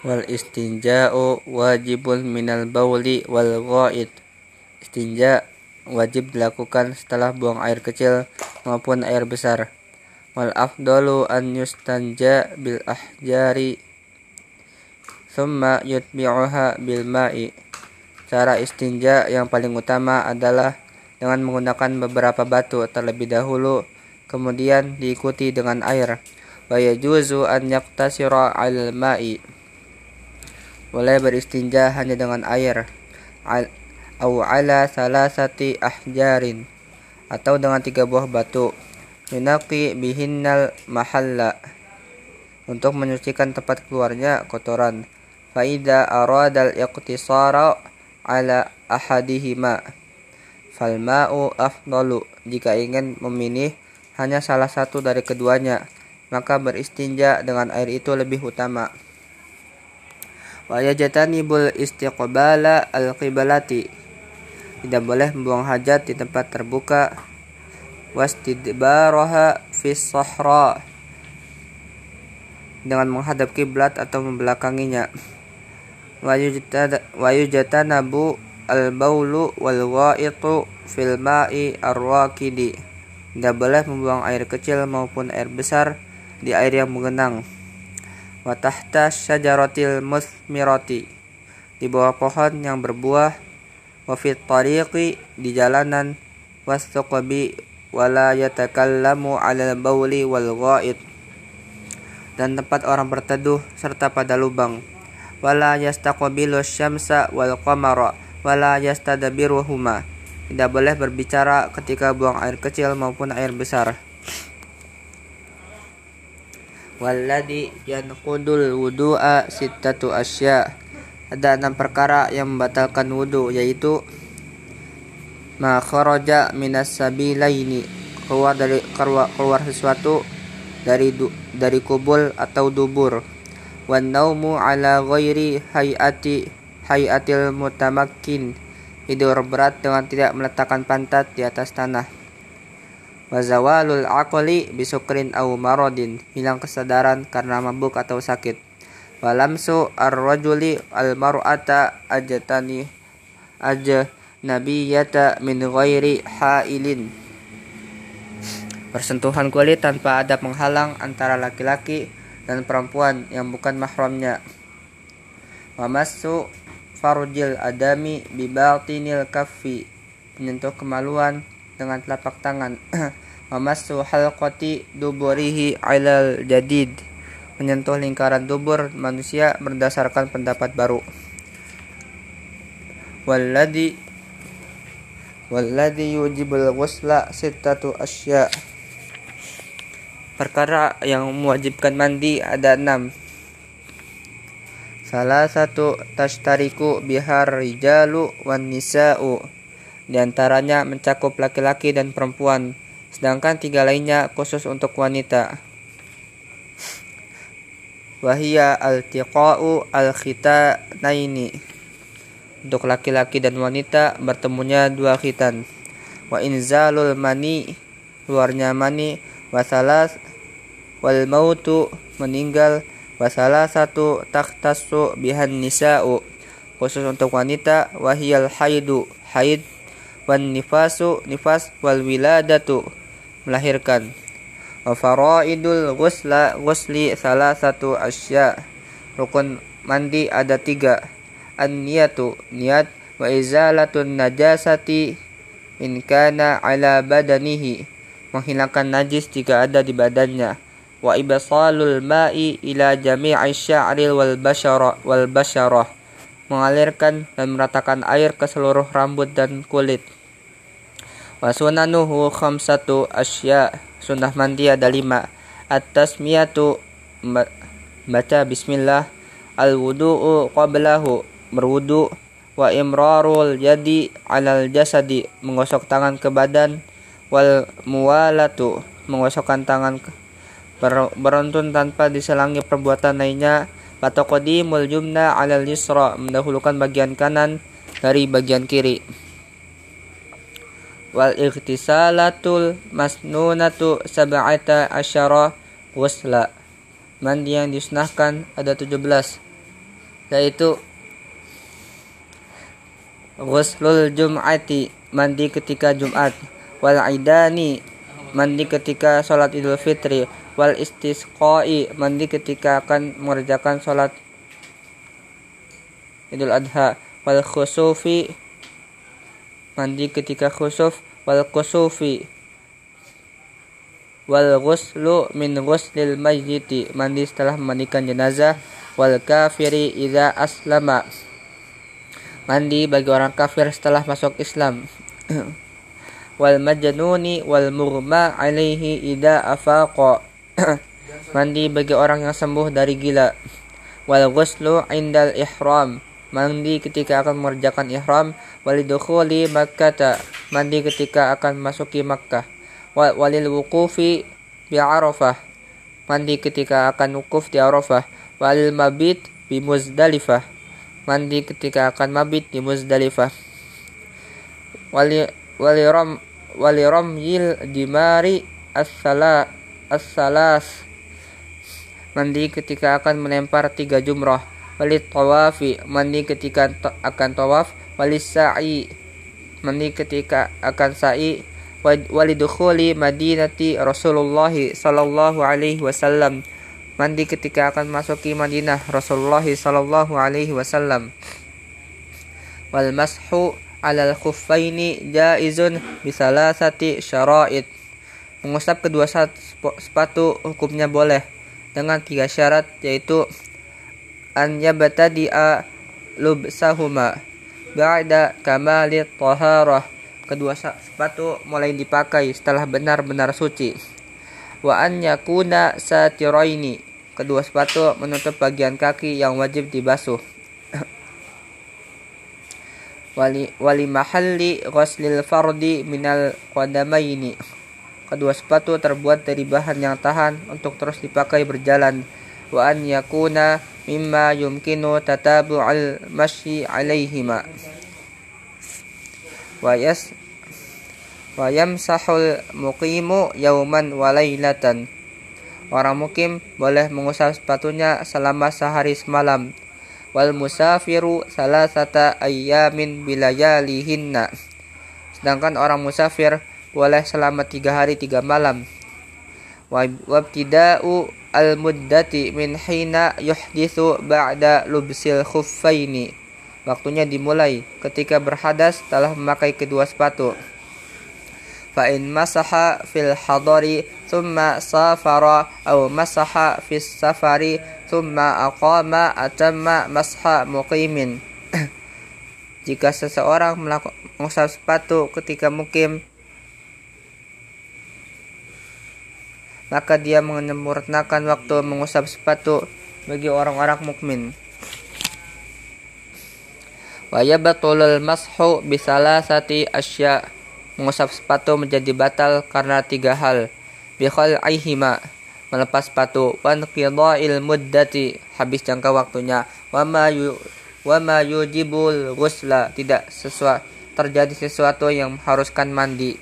wal istinja'u wajibun minal bauli wal ghaid. Istinja wajib dilakukan setelah buang air kecil maupun air besar. Wal afdalu an yustanja bil ahjari thumma yutbi'uha bil ma'i. Cara istinja yang paling utama adalah dengan menggunakan beberapa batu terlebih dahulu kemudian diikuti dengan air. Wa yajuzu an yaktasira al ma'i boleh beristinja hanya dengan air au ala salasati ahjarin atau dengan tiga buah batu. Yunaqi bihinnal mahalla untuk menyucikan tempat keluarnya kotoran. Faida aradal iqtisara ala ahadihima falma'u afdalu jika ingin memilih hanya salah satu dari keduanya maka beristinja dengan air itu lebih utama wa yajatanibul istiqbala al-qiblati tidak boleh membuang hajat di tempat terbuka. Wastidbaraha fi sahra dengan menghadap kiblat atau membelakanginya. Wa yujatanabu al-baulu wal ghaitu fil ma'i ar-rakidi tidak boleh membuang air kecil maupun air besar di air yang mengenang wa tahta syajaratil musmirati. Di bawah pohon yang berbuah wa fit tariqi di jalanan wastaqbi wala yatakallamu 'ala bauli wal ghaid. Dan tempat orang berteduh serta pada lubang. Wala yastaqbilu syamsa wal qamara wala yastadbiruhuma. Tidak boleh berbicara ketika buang air kecil maupun air besar Walladhi yanqudul wudu'a sittatu asya. Ada enam perkara yang membatalkan wudu yaitu ma kharaja minas sabilaini. Keluar dari keluar, keluar sesuatu dari du, dari kubul atau dubur. Wan naumu ala ghairi hayati hayatil mutamakkin. Tidur berat dengan tidak meletakkan pantat di atas tanah Wazawalul aqli bisukrin au marodin hilang kesadaran karena mabuk atau sakit. Walamsu ar-rajuli al-mar'ata ajatani aja nabiyata min ghairi hailin. Persentuhan kulit tanpa ada penghalang antara laki-laki dan perempuan yang bukan mahramnya. Wamassu farjil adami bibatinil kaffi menyentuh kemaluan dengan telapak tangan. Memasuk halqati duburihi alal jadid. Menyentuh lingkaran dubur manusia berdasarkan pendapat baru. Walladhi walladhi yujibul ghusla sittatu asya. Perkara yang mewajibkan mandi ada enam. Salah satu tashtariku bihar rijalu wan nisa'u di antaranya mencakup laki-laki dan perempuan, sedangkan tiga lainnya khusus untuk wanita. Wahia al-tiqa'u al-khitanaini. Untuk laki-laki dan wanita bertemunya dua khitan. Wa inzalul mani, luarnya mani, wasalas wal mautu meninggal wasalah satu taktasu bihan nisa'u khusus untuk wanita wahiyal haidu haid wan nifasu nifas wal wiladatu melahirkan. Wa faraidul ghusla ghusli salah satu asya. Rukun mandi ada tiga. An niyatu niat. Wa izalatun najasati in kana ala badanihi. Menghilangkan najis jika ada di badannya. Wa ibsalul ma'i ila jami'i sya'ril wal bashara wal basharah mengalirkan dan meratakan air ke seluruh rambut dan kulit Wa sunanuhu khamsatu asya. Sunnah mandi ada lima. At-tasmiyatu baca bismillah. Al-wudu'u qablahu berwudu wa imrarul jadi alal jasadi menggosok tangan ke badan wal muwalatu menggosokkan tangan ke beruntun tanpa diselangi perbuatan lainnya atau qadimul jumna alal yusra mendahulukan bagian kanan dari bagian kiri. Wal ightisalatul masnunatu sab'ata asyara wasla mandi yang disunahkan ada 17 yaitu ghuslul jum'ati mandi ketika Jumat. Wal idani mandi ketika sholat idul fitri wal istisqai mandi ketika akan mengerjakan sholat idul adha wal khusufi mandi ketika khusuf wal kusufi wal ghuslu min ghuslil mayyiti mandi setelah memandikan jenazah wal kafiri idza aslama mandi bagi orang kafir setelah masuk Islam wal majnuni wal murma alaihi ida afaqa. Mandi bagi orang yang sembuh dari gila. Wal ghuslu indal ihram. Mandi ketika akan mengerjakan ihram. Walidukhuli makkata. Mandi ketika akan masuki Makkah. Walil wukufi bi Arafah. Mandi ketika akan wukuf di Arafah. Walil mabit bi Muzdalifah. Mandi ketika akan mabit di Muzdalifah. Wali wali rom wali yil jimari as-sala as-salas. Mandi ketika akan melempar tiga jumrah. Wali tawafi mandi ketika akan tawaf. Wali sa'i mandi ketika akan sa'i. Wali dukhuli madinati Rasulullah sallallahu alaihi wasallam. Mandi ketika akan masuki Madinah Rasulullah sallallahu alaihi wasallam. Wal mashu alal khuffaini jaizun bisalasati syara'id. Mengusap kedua sepatu hukumnya boleh dengan tiga syarat yaitu an yabtadi'a lubsahuma ba'da kamali taharah kedua sepatu mulai dipakai setelah benar-benar suci. Wa an yakuna satiraini. Kedua sepatu menutup bagian kaki yang wajib dibasuh. Wali wali mahalli ghuslil fardi minal qadamaini. Kedua sepatu terbuat dari bahan yang tahan untuk terus dipakai berjalan. Wa an yakuna mimma yumkinu tatabu'al masyi alaihima. Wa yas wa yamsahul muqimu yauman wa lailatan Orang mukim boleh mengusap sepatunya selama sehari semalam. Wal musafiru salah sata ayyamin bilayalihinna. Sedangkan orang musafir boleh selama tiga hari tiga malam. Wabtida'u al-muddati min hina yuhdithu ba'da lubsil khuffaini. Waktunya dimulai ketika berhadas setelah memakai kedua sepatu. Fa'in masaha fil hadari thumma safara aw masaha fis safari thumma aqama atamma masha muqimin. Jika seseorang mengusap sepatu ketika mukim maka dia menyempurnakan waktu mengusap sepatu bagi orang-orang mukmin. Wa yabtulul mashu bisalasati asya. Mengusap sepatu menjadi batal karena tiga hal. Aihima melepas sepatu. Wan qida'il muddati habis jangka waktunya. Wama yu wama yujibul ghusla tidak sesuatu terjadi sesuatu yang mengharuskan mandi